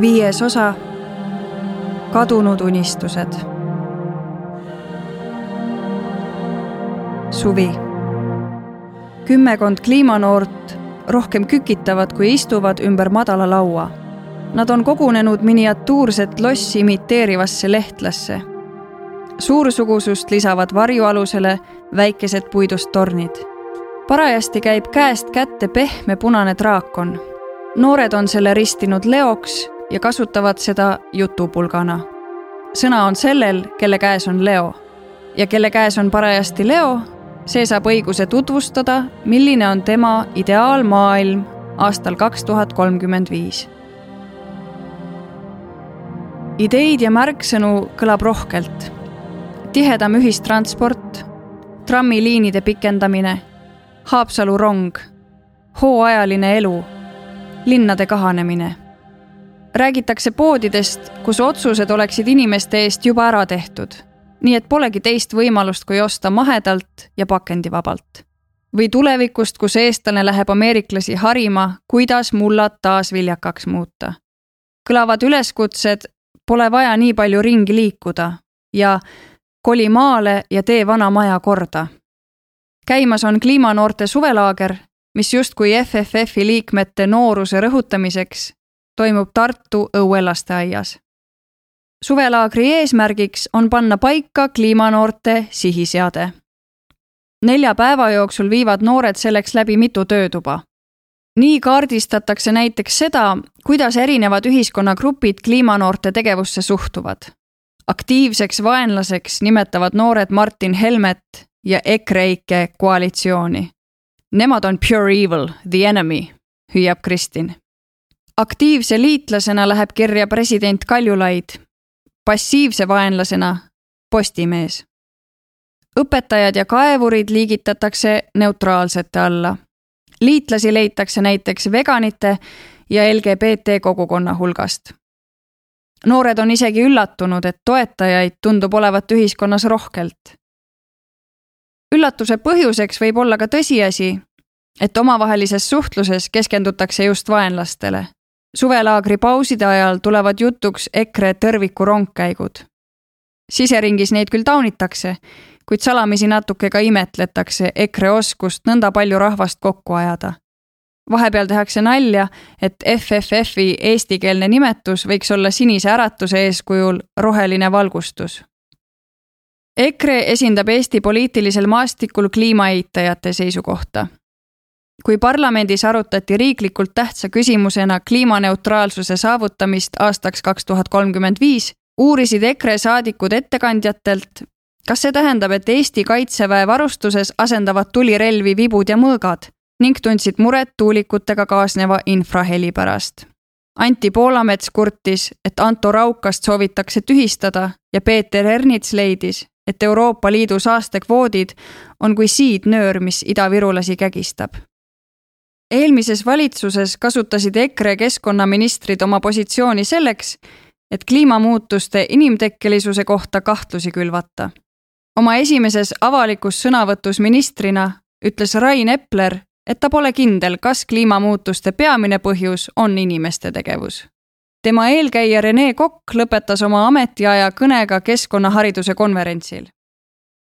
viies osa. kadunud unistused. suvi. kümmekond kliimanoort rohkem kükitavad, kui istuvad ümber madala laua. Nad on kogunenud miniatuurset lossi imiteerivasse lehtlasse. suursugusust lisavad varjualusele väikesed puidust tornid. parajasti käib käest kätte pehme punane draakon. noored on selle ristinud leoks ja kasutavad seda jutupulgana. sõna on sellel, kelle käes on leo ja kelle käes on parajasti leo, see saab õiguse tutvustada, milline on tema ideaalmaailm aastal kaks tuhat kolmkümmend viis. ideid ja märksõnu kõlab rohkelt. tihedam ühistransport, trammiliinide pikendamine, Haapsalu rong, hooajaline elu, linnade kahanemine räägitakse poodidest, kus otsused oleksid inimeste eest juba ära tehtud. nii et polegi teist võimalust, kui osta mahedalt ja pakendivabalt. või tulevikust, kus eestlane läheb ameeriklasi harima, kuidas mullad taas viljakaks muuta. kõlavad üleskutsed, pole vaja nii palju ringi liikuda ja koli maale ja tee vana maja korda. käimas on kliimanoorte suvelaager, mis justkui FFF-i liikmete nooruse rõhutamiseks toimub Tartu õuelasteaias. suvelaagri eesmärgiks on panna paika kliimanoorte sihiseade. nelja päeva jooksul viivad noored selleks läbi mitu töötuba. nii kaardistatakse näiteks seda, kuidas erinevad ühiskonnagrupid kliimanoorte tegevusse suhtuvad. aktiivseks vaenlaseks nimetavad noored Martin Helmet ja EKREIKE koalitsiooni. Nemad on pure evil, the enemy, hüüab Kristin aktiivse liitlasena läheb kirja president Kaljulaid, passiivse vaenlasena Postimees. õpetajad ja kaevurid liigitatakse neutraalsete alla. liitlasi leitakse näiteks veganite ja LGBT kogukonna hulgast. noored on isegi üllatunud, et toetajaid tundub olevat ühiskonnas rohkelt. üllatuse põhjuseks võib olla ka tõsiasi, et omavahelises suhtluses keskendutakse just vaenlastele suvelaagri pauside ajal tulevad jutuks EKRE tõrviku rongkäigud. siseringis neid küll taunitakse, kuid salamisi natuke ka imetletakse EKRE oskust nõnda palju rahvast kokku ajada. vahepeal tehakse nalja, et FFF-i eestikeelne nimetus võiks olla sinise äratuse eeskujul roheline valgustus. EKRE esindab Eesti poliitilisel maastikul kliimaeitajate seisukohta kui parlamendis arutati riiklikult tähtsa küsimusena kliimaneutraalsuse saavutamist aastaks kaks tuhat kolmkümmend viis, uurisid EKRE saadikud ettekandjatelt, kas see tähendab, et Eesti kaitseväe varustuses asendavad tulirelvi vibud ja mõõgad ning tundsid muret tuulikutega kaasneva infraheli pärast. Anti Poolamets kurtis, et Anto Raukast soovitakse tühistada ja Peeter Ernits leidis, et Euroopa Liidu saastekvoodid on kui siidnöör, mis idavirulasi kägistab eelmises valitsuses kasutasid EKRE keskkonnaministrid oma positsiooni selleks, et kliimamuutuste inimtekkelisuse kohta kahtlusi külvata. oma esimeses avalikus sõnavõtus ministrina ütles Rain Epler, et ta pole kindel, kas kliimamuutuste peamine põhjus on inimeste tegevus. tema eelkäija Rene Kokk lõpetas oma ametiaja kõnega keskkonnahariduse konverentsil.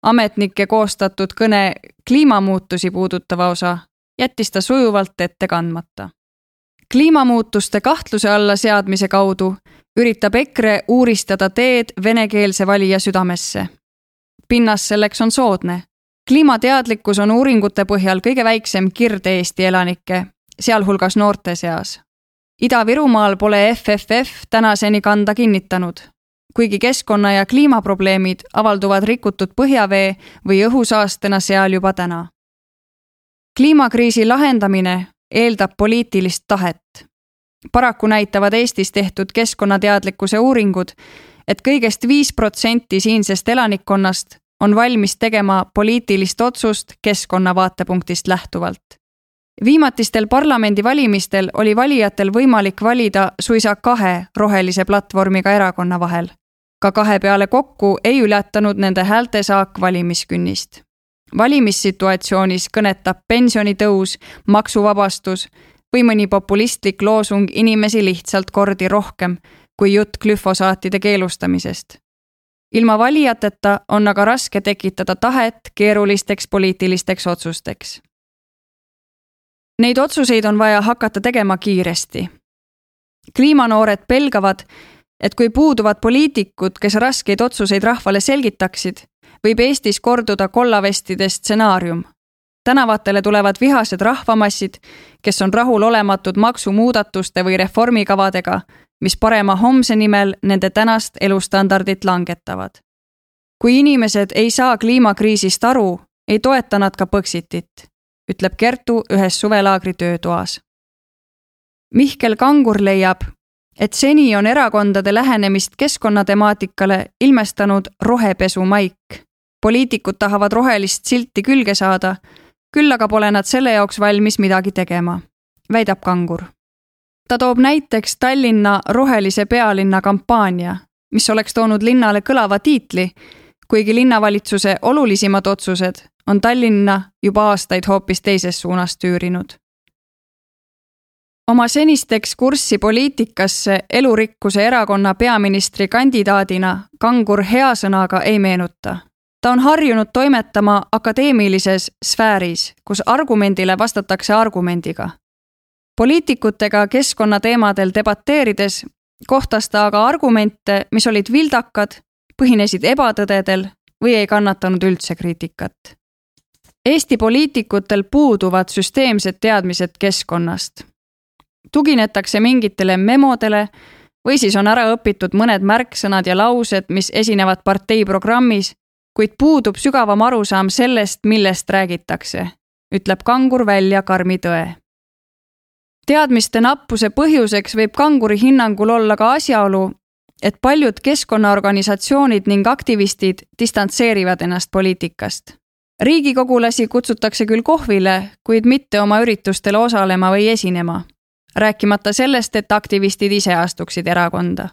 ametnike koostatud kõne kliimamuutusi puudutava osa jättis ta sujuvalt ette kandmata. kliimamuutuste kahtluse alla seadmise kaudu üritab EKRE uuristada teed venekeelse valija südamesse. pinnas selleks on soodne. kliimateadlikkus on uuringute põhjal kõige väiksem Kirde-Eesti elanike, sealhulgas noorte seas. Ida-Virumaal pole FFF tänaseni kanda kinnitanud, kuigi keskkonna ja kliimaprobleemid avalduvad rikutud põhjavee või õhusaastena seal juba täna kliimakriisi lahendamine eeldab poliitilist tahet. paraku näitavad Eestis tehtud keskkonnateadlikkuse uuringud, et kõigest viis protsenti siinsest elanikkonnast on valmis tegema poliitilist otsust keskkonna vaatepunktist lähtuvalt. viimatistel parlamendivalimistel oli valijatel võimalik valida suisa kahe rohelise platvormiga erakonna vahel. ka kahe peale kokku ei ületanud nende häältesaak valimiskünnist valimissituatsioonis kõnetab pensionitõus, maksuvabastus, või mõni populistlik loosung inimesi lihtsalt kordi rohkem kui jutt glüfosaatide keelustamisest. ilma valijateta on aga raske tekitada tahet keerulisteks poliitilisteks otsusteks. Neid otsuseid on vaja hakata tegema kiiresti. kliimanoored pelgavad, et kui puuduvad poliitikud, kes raskeid otsuseid rahvale selgitaksid, võib Eestis korduda kollavestide stsenaarium. tänavatele tulevad vihased rahvamassid, kes on rahulolematud maksumuudatuste või reformikavadega, mis parema homse nimel nende tänast elustandardit langetavad. kui inimesed ei saa kliimakriisist aru, ei toeta nad ka Põxitit, ütleb Kertu ühes suvelaagri töötoas. Mihkel Kangur leiab, et seni on erakondade lähenemist keskkonnatemaatikale ilmestanud rohepesu maik. Poliitikud tahavad rohelist silti külge saada, küll aga pole nad selle jaoks valmis midagi tegema, väidab Kangur. ta toob näiteks Tallinna rohelise pealinna kampaania, mis oleks toonud linnale kõlava tiitli, kuigi linnavalitsuse olulisimad otsused on Tallinna juba aastaid hoopis teises suunas tüürinud oma senist ekskurssi poliitikasse elurikkuse erakonna peaministri kandidaadina Kangur hea sõnaga ei meenuta. Ta on harjunud toimetama akadeemilises sfääris, kus argumendile vastatakse argumendiga. poliitikutega keskkonnateemadel debateerides kohtas ta aga argumente, mis olid vildakad, põhinesid ebatõdedel või ei kannatanud üldse kriitikat. Eesti poliitikutel puuduvad süsteemsed teadmised keskkonnast tuginetakse mingitele memodele või siis on ära õpitud mõned märksõnad ja laused, mis esinevad partei programmis, kuid puudub sügavam arusaam sellest, millest räägitakse, ütleb kangur välja karmi tõe. teadmiste nappuse põhjuseks võib kanguri hinnangul olla ka asjaolu, et paljud keskkonnaorganisatsioonid ning aktivistid distantseerivad ennast poliitikast. riigikogulasi kutsutakse küll kohvile, kuid mitte oma üritustel osalema või esinema rääkimata sellest, et aktivistid ise astuksid erakonda.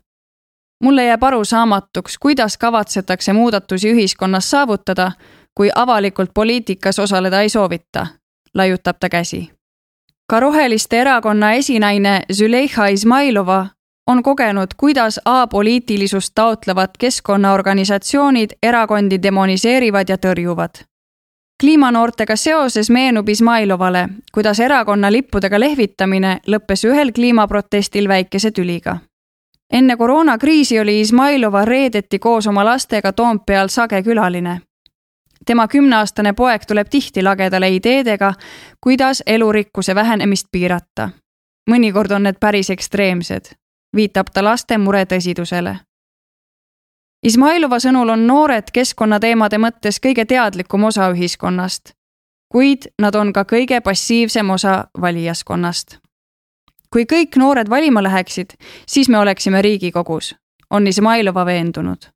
Mulle jääb arusaamatuks, kuidas kavatsetakse muudatusi ühiskonnas saavutada, kui avalikult poliitikas osaleda ei soovita, laiutab ta käsi. ka Roheliste Erakonna esinaine Züleyxa Izmailova on kogenud, kuidas apoliitilisust taotlevad keskkonnaorganisatsioonid erakondi demoniseerivad ja tõrjuvad kliimanoortega seoses meenub Izmailovale, kuidas erakonna lippudega lehvitamine lõppes ühel kliimaprotestil väikese tüliga. Enne koroonakriisi oli Izmailova reedeti koos oma lastega Toompeal sage külaline. tema kümneaastane poeg tuleb tihti lagedale ideedega, kuidas elurikkuse vähenemist piirata. mõnikord on need päris ekstreemsed, viitab ta laste mure tõsidusele Izmailova sõnul on noored keskkonnateemade mõttes kõige teadlikum osa ühiskonnast, kuid nad on ka kõige passiivsem osa valijaskonnast. Kui kõik noored valima läheksid, siis me oleksime Riigikogus, on Izmailova veendunud.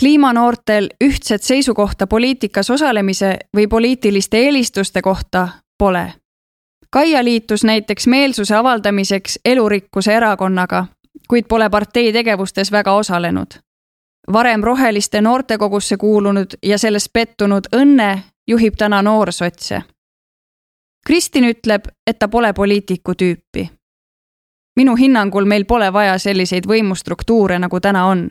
kliimanoortel ühtset seisukohta poliitikas osalemise või poliitiliste eelistuste kohta pole. Kaia liitus näiteks meelsuse avaldamiseks elurikkuse erakonnaga, kuid pole partei tegevustes väga osalenud varem Roheliste noortekogusse kuulunud ja selles pettunud Õnne juhib täna noorsotse. Kristin ütleb, et ta pole poliitiku tüüpi. minu hinnangul meil pole vaja selliseid võimustruktuure, nagu täna on.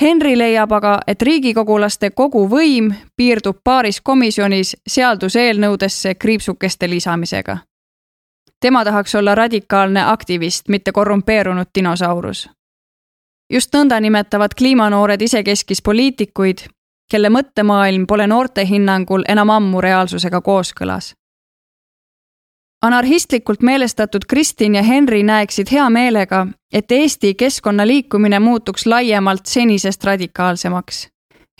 Henry leiab aga, et riigikogulaste kogu võim piirdub paaris komisjonis seaduseelnõudesse kriipsukeste lisamisega. tema tahaks olla radikaalne aktivist, mitte korrumpeerunud dinosaurus just nõnda nimetavad kliimanoored isekeskis poliitikuid, kelle mõttemaailm pole noorte hinnangul enam ammu reaalsusega kooskõlas. Anarhistlikult meelestatud Kristin ja Henry näeksid hea meelega, et Eesti keskkonnaliikumine muutuks laiemalt senisest radikaalsemaks.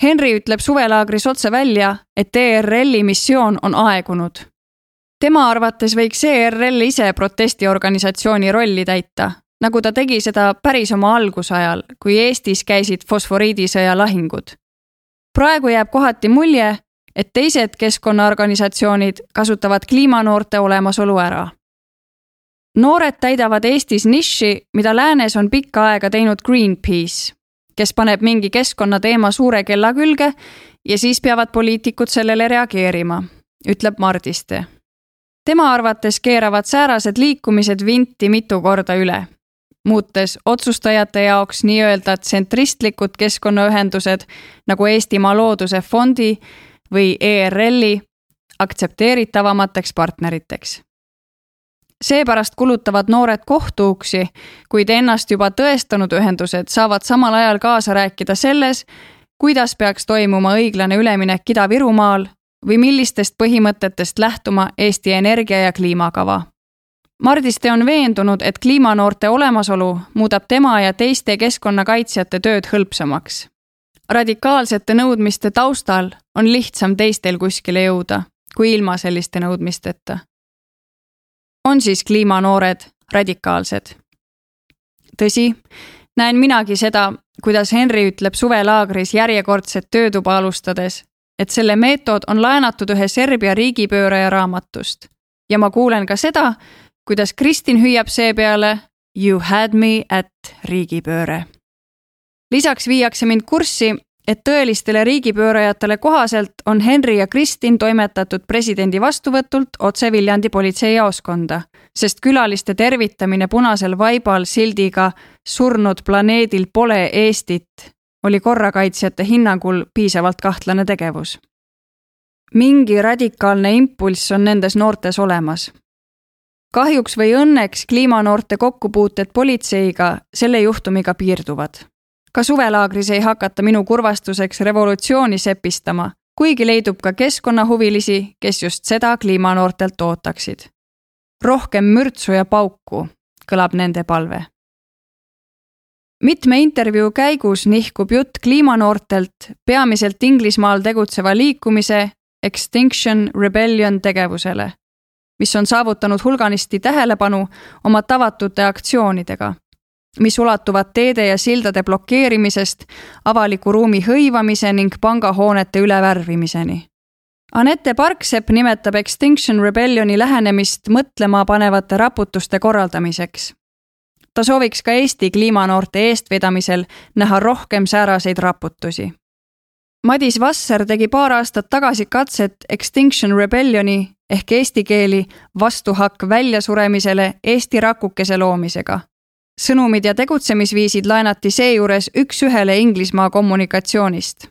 Henry ütleb suvelaagris otse välja, et ERL-i missioon on aegunud. tema arvates võiks ERL ise protestiorganisatsiooni rolli täita nagu ta tegi seda päris oma algusajal, kui Eestis käisid fosforiidisõja lahingud. praegu jääb kohati mulje, et teised keskkonnaorganisatsioonid kasutavad kliimanoorte olemasolu ära. noored täidavad Eestis nišši, mida läänes on pikka aega teinud Greenpeace, kes paneb mingi keskkonnateema suure kella külge ja siis peavad poliitikud sellele reageerima, ütleb Mardiste tema arvates keeravad säärased liikumised vinti mitu korda üle, muutes otsustajate jaoks nii-öelda tsentristlikud keskkonnaühendused nagu Eestimaa Looduse Fondi või ERL-i aktsepteeritavamateks partneriteks. seepärast kulutavad noored kohtuuksi, kuid ennast juba tõestanud ühendused saavad samal ajal kaasa rääkida selles, kuidas peaks toimuma õiglane üleminek Ida-Virumaal või millistest põhimõtetest lähtuma Eesti energia- ja kliimakava. Mardiste on veendunud, et kliimanoorte olemasolu muudab tema ja teiste keskkonnakaitsjate tööd hõlpsamaks. radikaalsete nõudmiste taustal on lihtsam teistel kuskile jõuda, kui ilma selliste nõudmisteta. on siis kliimanoored radikaalsed? tõsi, näen minagi seda, kuidas Henry ütleb suvelaagris järjekordset töötuba alustades, et selle meetod on laenatud ühe Serbia riigipööraja raamatust. ja ma kuulen ka seda, kuidas Kristin hüüab seepeale You had me at riigipööre. lisaks viiakse mind kurssi, et tõelistele riigipöörajatele kohaselt on Henry ja Kristin toimetatud presidendi vastuvõtult otse Viljandi politseijaoskonda, sest külaliste tervitamine punasel vaibal sildiga surnud planeedil pole Eestit oli korrakaitsjate hinnangul piisavalt kahtlane tegevus. mingi radikaalne impulss on nendes noortes olemas. kahjuks või õnneks kliimanoorte kokkupuuted politseiga selle juhtumiga piirduvad. Ka suvelaagris ei hakata minu kurvastuseks revolutsiooni sepistama, kuigi leidub ka keskkonnahuvilisi, kes just seda kliimanoortelt ootaksid. rohkem mürtsu ja pauku, kõlab nende palve mitme intervjuu käigus nihkub jutt kliimanoortelt peamiselt Inglismaal tegutseva liikumise Extinction Rebellion tegevusele, mis on saavutanud hulganisti tähelepanu oma tavatute aktsioonidega, mis ulatuvad teede ja sildade blokeerimisest avaliku ruumi hõivamise ning pangahoonete ülevärvimiseni. Anette Parksepp nimetab Extinction Rebellioni lähenemist mõtlema panevate raputuste korraldamiseks ta sooviks ka Eesti kliimanoorte eestvedamisel näha rohkem sääraseid raputusi. Madis Vasser tegi paar aastat tagasi katset Extinction Rebellioni ehk eesti keeli vastuhakk väljasuremisele Eesti rakukese loomisega. Sõnumid ja tegutsemisviisid laenati seejuures üks-ühele Inglismaa kommunikatsioonist.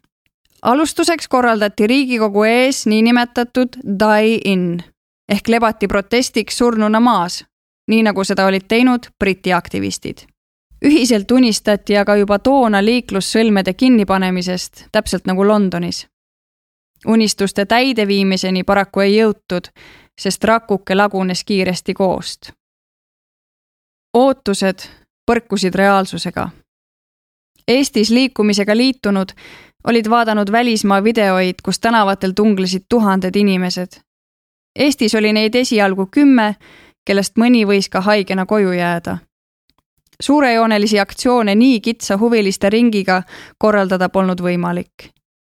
alustuseks korraldati Riigikogu ees niinimetatud die-in ehk lebati protestiks surnuna maas nii nagu seda olid teinud Briti aktivistid. ühiselt unistati aga juba toona liiklussõlmede kinnipanemisest, täpselt nagu Londonis. unistuste täideviimiseni paraku ei jõutud, sest rakuke lagunes kiiresti koost. Ootused põrkusid reaalsusega. Eestis liikumisega liitunud olid vaadanud välismaa videoid, kus tänavatel tunglesid tuhanded inimesed. Eestis oli neid esialgu kümme kellest mõni võis ka haigena koju jääda. suurejoonelisi aktsioone nii kitsa huviliste ringiga korraldada polnud võimalik.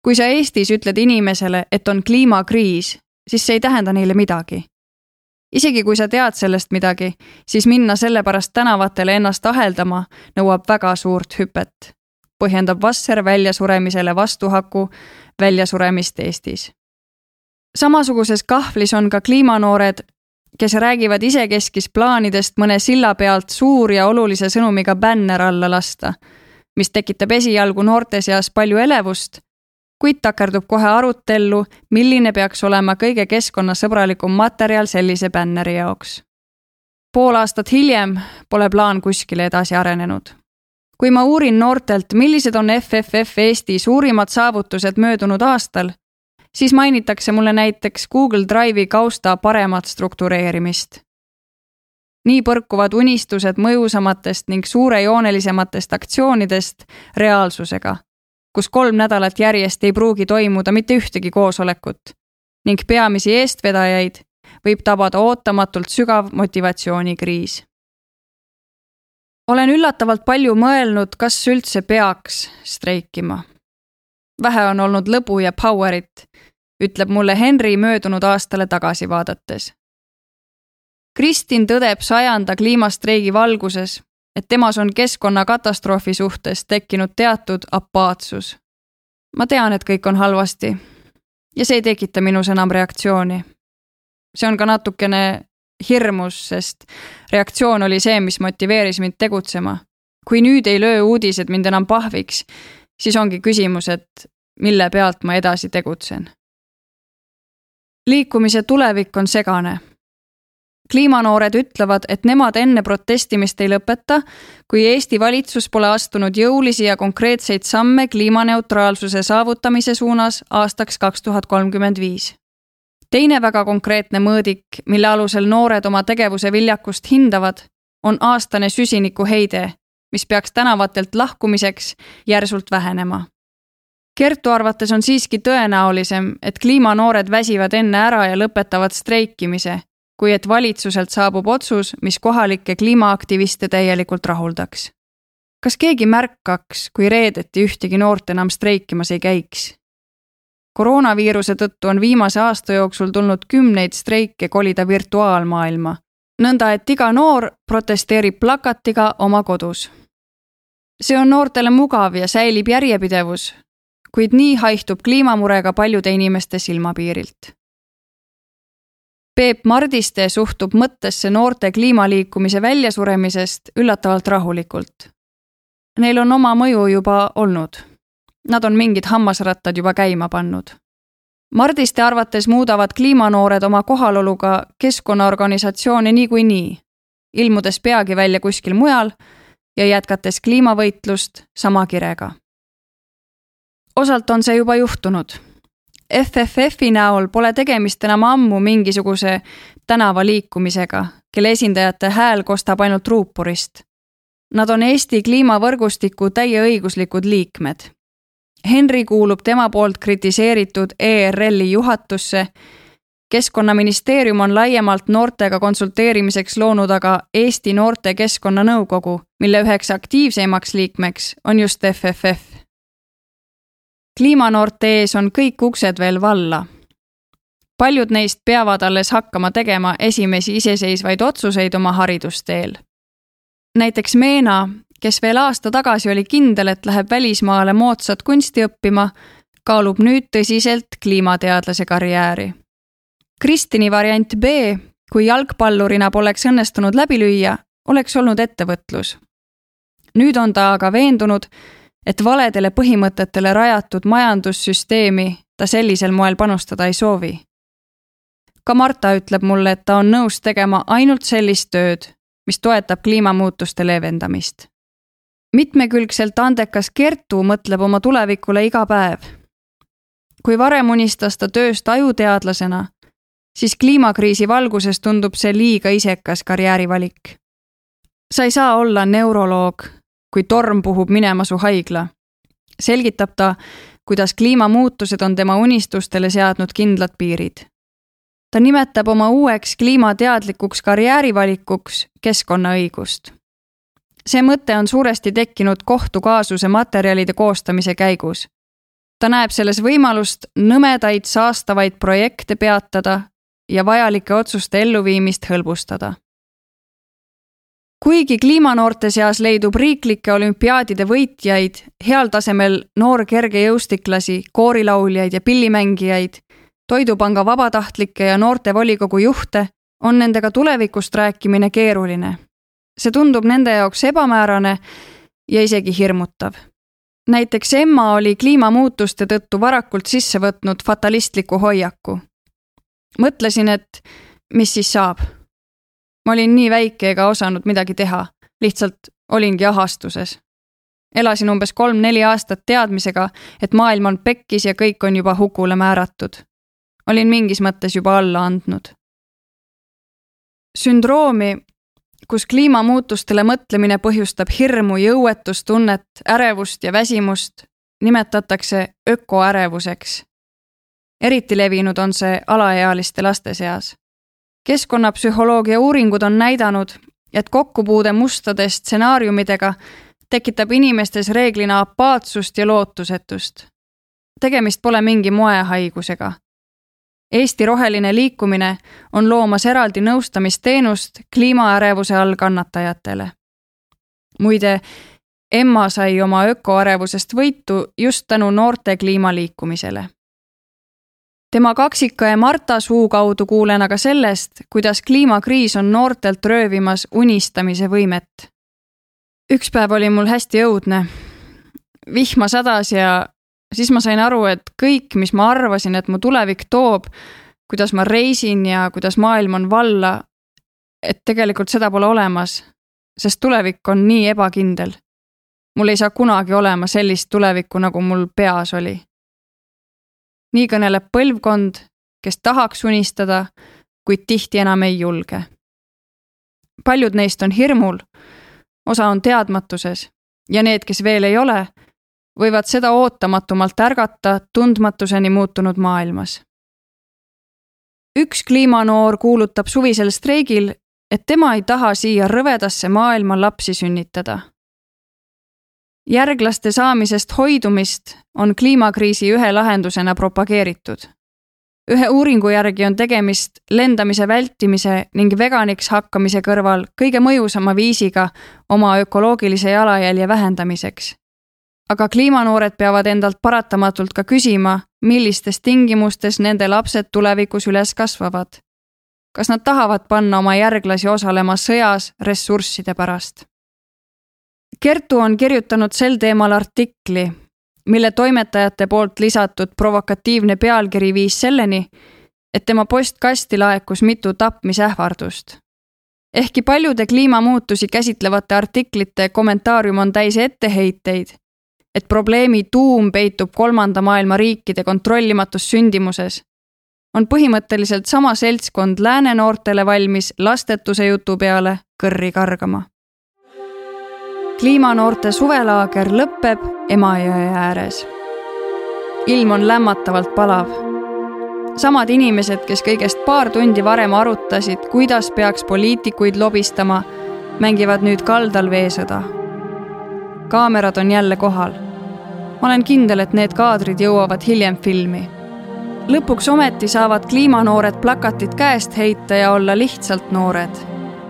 kui sa Eestis ütled inimesele, et on kliimakriis, siis see ei tähenda neile midagi. Isegi kui sa tead sellest midagi, siis minna sellepärast tänavatele ennast aheldama nõuab väga suurt hüpet, põhjendab Vasser väljasuremisele vastuhaku väljasuremist Eestis. Samasuguses kahvlis on ka kliimanoored kes räägivad isekeskis plaanidest mõne silla pealt suur ja olulise sõnumiga bänner alla lasta, mis tekitab esialgu noorte seas palju elevust, kuid takerdub kohe arutellu, milline peaks olema kõige keskkonnasõbralikum materjal sellise bänneri jaoks. pool aastat hiljem pole plaan kuskile edasi arenenud. kui ma uurin noortelt, millised on FFF Eesti suurimad saavutused möödunud aastal siis mainitakse mulle näiteks Google Drive'i kausta paremat struktureerimist. nii põrkuvad unistused mõjusamatest ning suurejoonelisematest aktsioonidest reaalsusega, kus kolm nädalat järjest ei pruugi toimuda mitte ühtegi koosolekut ning peamisi eestvedajaid võib tabada ootamatult sügav motivatsioonikriis. olen üllatavalt palju mõelnud, kas üldse peaks streikima vähe on olnud lõbu ja power'it, ütleb mulle Henry möödunud aastale tagasi vaadates. Kristin tõdeb sajanda kliimastreigi valguses, et temas on keskkonnakatastroofi suhtes tekkinud teatud apaatsus. ma tean, et kõik on halvasti ja see ei tekita minus enam reaktsiooni. see on ka natukene hirmus, sest reaktsioon oli see, mis motiveeris mind tegutsema. kui nüüd ei löö uudised mind enam pahviks, siis ongi küsimus, et mille pealt ma edasi tegutsen. liikumise tulevik on segane kliimanoored ütlevad, et nemad enne protestimist ei lõpeta, kui Eesti valitsus pole astunud jõulisi ja konkreetseid samme kliimaneutraalsuse saavutamise suunas aastaks kaks tuhat kolmkümmend viis. teine väga konkreetne mõõdik, mille alusel noored oma tegevuse viljakust hindavad, on aastane süsinikuheide, mis peaks tänavatelt lahkumiseks järsult vähenema. Kertu arvates on siiski tõenäolisem, et kliimanoored väsivad enne ära ja lõpetavad streikimise kui et valitsuselt saabub otsus, mis kohalikke kliimaaktiviste täielikult rahuldaks. kas keegi märkaks, kui reedeti ühtegi noort enam streikimas ei käiks? koroonaviiruse tõttu on viimase aasta jooksul tulnud kümneid streike kolida virtuaalmaailma, nõnda et iga noor protesteerib plakatiga oma kodus. see on noortele mugav ja säilib järjepidevus, kuid nii haihtub kliimamurega paljude inimeste silmapiirilt Peep Mardiste suhtub mõttesse noorte kliimaliikumise väljasuremisest üllatavalt rahulikult. Neil on oma mõju juba olnud. Nad on mingid hammasrattad juba käima pannud. Mardiste arvates muudavad kliimanoored oma kohaloluga keskkonnaorganisatsioone niikuinii, ilmudes peagi välja kuskil mujal ja jätkates kliimavõitlust sama kirega. osalt on see juba juhtunud FFF-i näol pole tegemist enam ammu mingisuguse tänavaliikumisega, kelle esindajate hääl kostab ainult ruupurist. Nad on Eesti kliimavõrgustiku täieõiguslikud liikmed. Henri kuulub tema poolt kritiseeritud ERL-i juhatusse. keskkonnaministeerium on laiemalt noortega konsulteerimiseks loonud aga Eesti Noorte Keskkonnanõukogu, mille üheks aktiivseimaks liikmeks on just FFF kliimanoorte ees on kõik uksed veel valla. paljud neist peavad alles hakkama tegema esimesi iseseisvaid otsuseid oma haridusteel. näiteks Meena, kes veel aasta tagasi oli kindel, et läheb välismaale moodsat kunsti õppima, kaalub nüüd tõsiselt kliimateadlase karjääri. Kristini variant B, kui jalgpallurina poleks õnnestunud läbi lüüa, oleks olnud ettevõtlus. nüüd on ta aga veendunud, et valedele põhimõtetele rajatud majandussüsteemi ta sellisel moel panustada ei soovi. ka Marta ütleb mulle, et ta on nõus tegema ainult sellist tööd, mis toetab kliimamuutuste leevendamist. mitmekülgselt andekas Kertu mõtleb oma tulevikule iga päev. kui varem unistas ta tööst ajuteadlasena, siis kliimakriisi valguses tundub see liiga isekas karjäärivalik. sa ei saa olla neuroloog kui torm puhub minema su haigla. selgitab ta, kuidas kliimamuutused on tema unistustele seadnud kindlad piirid. ta nimetab oma uueks kliimateadlikuks karjäärivalikuks keskkonnaõigust. see mõte on suuresti tekkinud kohtukaasuse materjalide koostamise käigus. ta näeb selles võimalust nõmedaid saastavaid projekte peatada ja vajalike otsuste elluviimist hõlbustada kuigi kliimanoorte seas leidub riiklike olümpiaadide võitjaid, heal tasemel noorkergejõustiklasi, koorilauljaid ja pillimängijaid, Toidupanga vabatahtlikke ja noortevolikogu juhte, on nendega tulevikust rääkimine keeruline. see tundub nende jaoks ebamäärane ja isegi hirmutav. näiteks Emma oli kliimamuutuste tõttu varakult sisse võtnud fatalistliku hoiaku. mõtlesin, et mis siis saab ma olin nii väike ega osanud midagi teha, lihtsalt olingi ahastuses. elasin umbes kolm-neli aastat teadmisega, et maailm on pekkis ja kõik on juba hukule määratud. olin mingis mõttes juba alla andnud. sündroomi, kus kliimamuutustele mõtlemine põhjustab hirmu, jõuetustunnet, ärevust ja väsimust, nimetatakse ökoärevuseks. eriti levinud on see alaealiste laste seas keskkonnapsühholoogia uuringud on näidanud, et kokkupuude mustade stsenaariumidega tekitab inimestes reeglina apaatsust ja lootusetust. tegemist pole mingi moehaigusega. Eesti Roheline Liikumine on loomas eraldi nõustamisteenust kliimaärevuse all kannatajatele. muide, Emma sai oma ökoärevusest võitu just tänu noorte kliimaliikumisele tema kaksikae Marta suu kaudu kuulen aga sellest, kuidas kliimakriis on noortelt röövimas unistamise võimet. üks päev oli mul hästi õudne. vihma sadas ja siis ma sain aru, et kõik, mis ma arvasin, et mu tulevik toob, kuidas ma reisin ja kuidas maailm on valla, et tegelikult seda pole olemas, sest tulevik on nii ebakindel. mul ei saa kunagi olema sellist tulevikku, nagu mul peas oli. Nii kõneleb põlvkond, kes tahaks unistada, kuid tihti enam ei julge. paljud neist on hirmul, osa on teadmatuses ja need, kes veel ei ole, võivad seda ootamatumallt ärgata tundmatuseni muutunud maailmas. üks kliimanoor kuulutab suvisel streigil, et tema ei taha siia rõvedasse maailma lapsi sünnitada. Järglaste saamisest hoidumist on kliimakriisi ühe lahendusena propageeritud. ühe uuringu järgi on tegemist lendamise vältimise ning veganiks hakkamise kõrval kõige mõjusama viisiga oma ökoloogilise jalajälje vähendamiseks aga kliimanoored peavad endalt paratamatult ka küsima, millistes tingimustes nende lapsed tulevikus üles kasvavad. kas nad tahavad panna oma järglasi osalema sõjas ressursside pärast? Kertu on kirjutanud sel teemal artikli, mille toimetajate poolt lisatud provokatiivne pealkiri viis selleni, et tema postkasti laekus mitu tapmisähvardust. ehkki paljude kliimamuutusi käsitlevate artiklite kommentaarium on täis etteheiteid et probleemi tuum peitub kolmanda maailma riikide kontrollimatus sündimuses, on põhimõtteliselt sama seltskond lääne noortele valmis lastetuse jutu peale kõrri kargama. Kliimanoorte suvelaager lõpeb Emajõe ääres. ilm on lämmatavalt palav. samad inimesed, kes kõigest paar tundi varem arutasid, kuidas peaks poliitikuid lobistama, mängivad nüüd kaldal veesõda. kaamerad on jälle kohal ma olen kindel, et need kaadrid jõuavad hiljem filmi. lõpuks ometi saavad kliimanoored plakatid käest heita ja olla lihtsalt noored.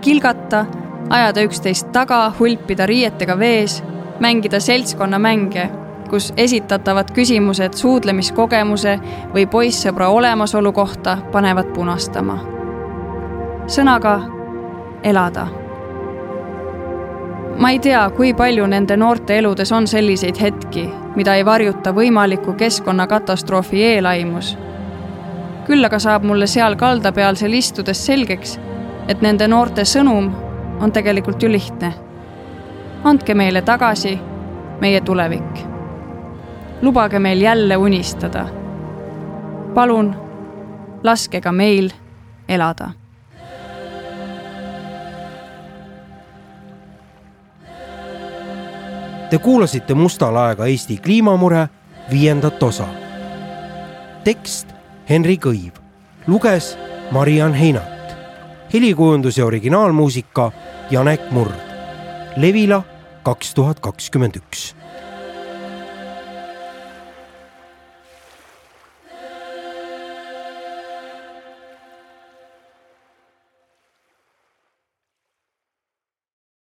kilgata, ajada üksteist taga, hulpida riietega vees, mängida seltskonnamänge, kus esitatavad küsimused suudlemiskogemuse või poissõbra olemasolu kohta panevad punastama. sõnaga elada ma ei tea, kui palju nende noorte eludes on selliseid hetki, mida ei varjuta võimaliku keskkonnakatastroofi eelaimus. küll aga saab mulle seal kaldapealsel istudes selgeks, et nende noorte sõnum on tegelikult ju lihtne. andke meile tagasi meie tulevik. lubage meil jälle unistada. palun, laske ka meil elada Te kuulasite Musta laega Eesti kliimamure viiendat osa. tekst Henri Kõiv, luges Mariann Heinalt, helikujundus ja originaalmuusika Janek Murd. Levila kaks tuhat kakskümmend üks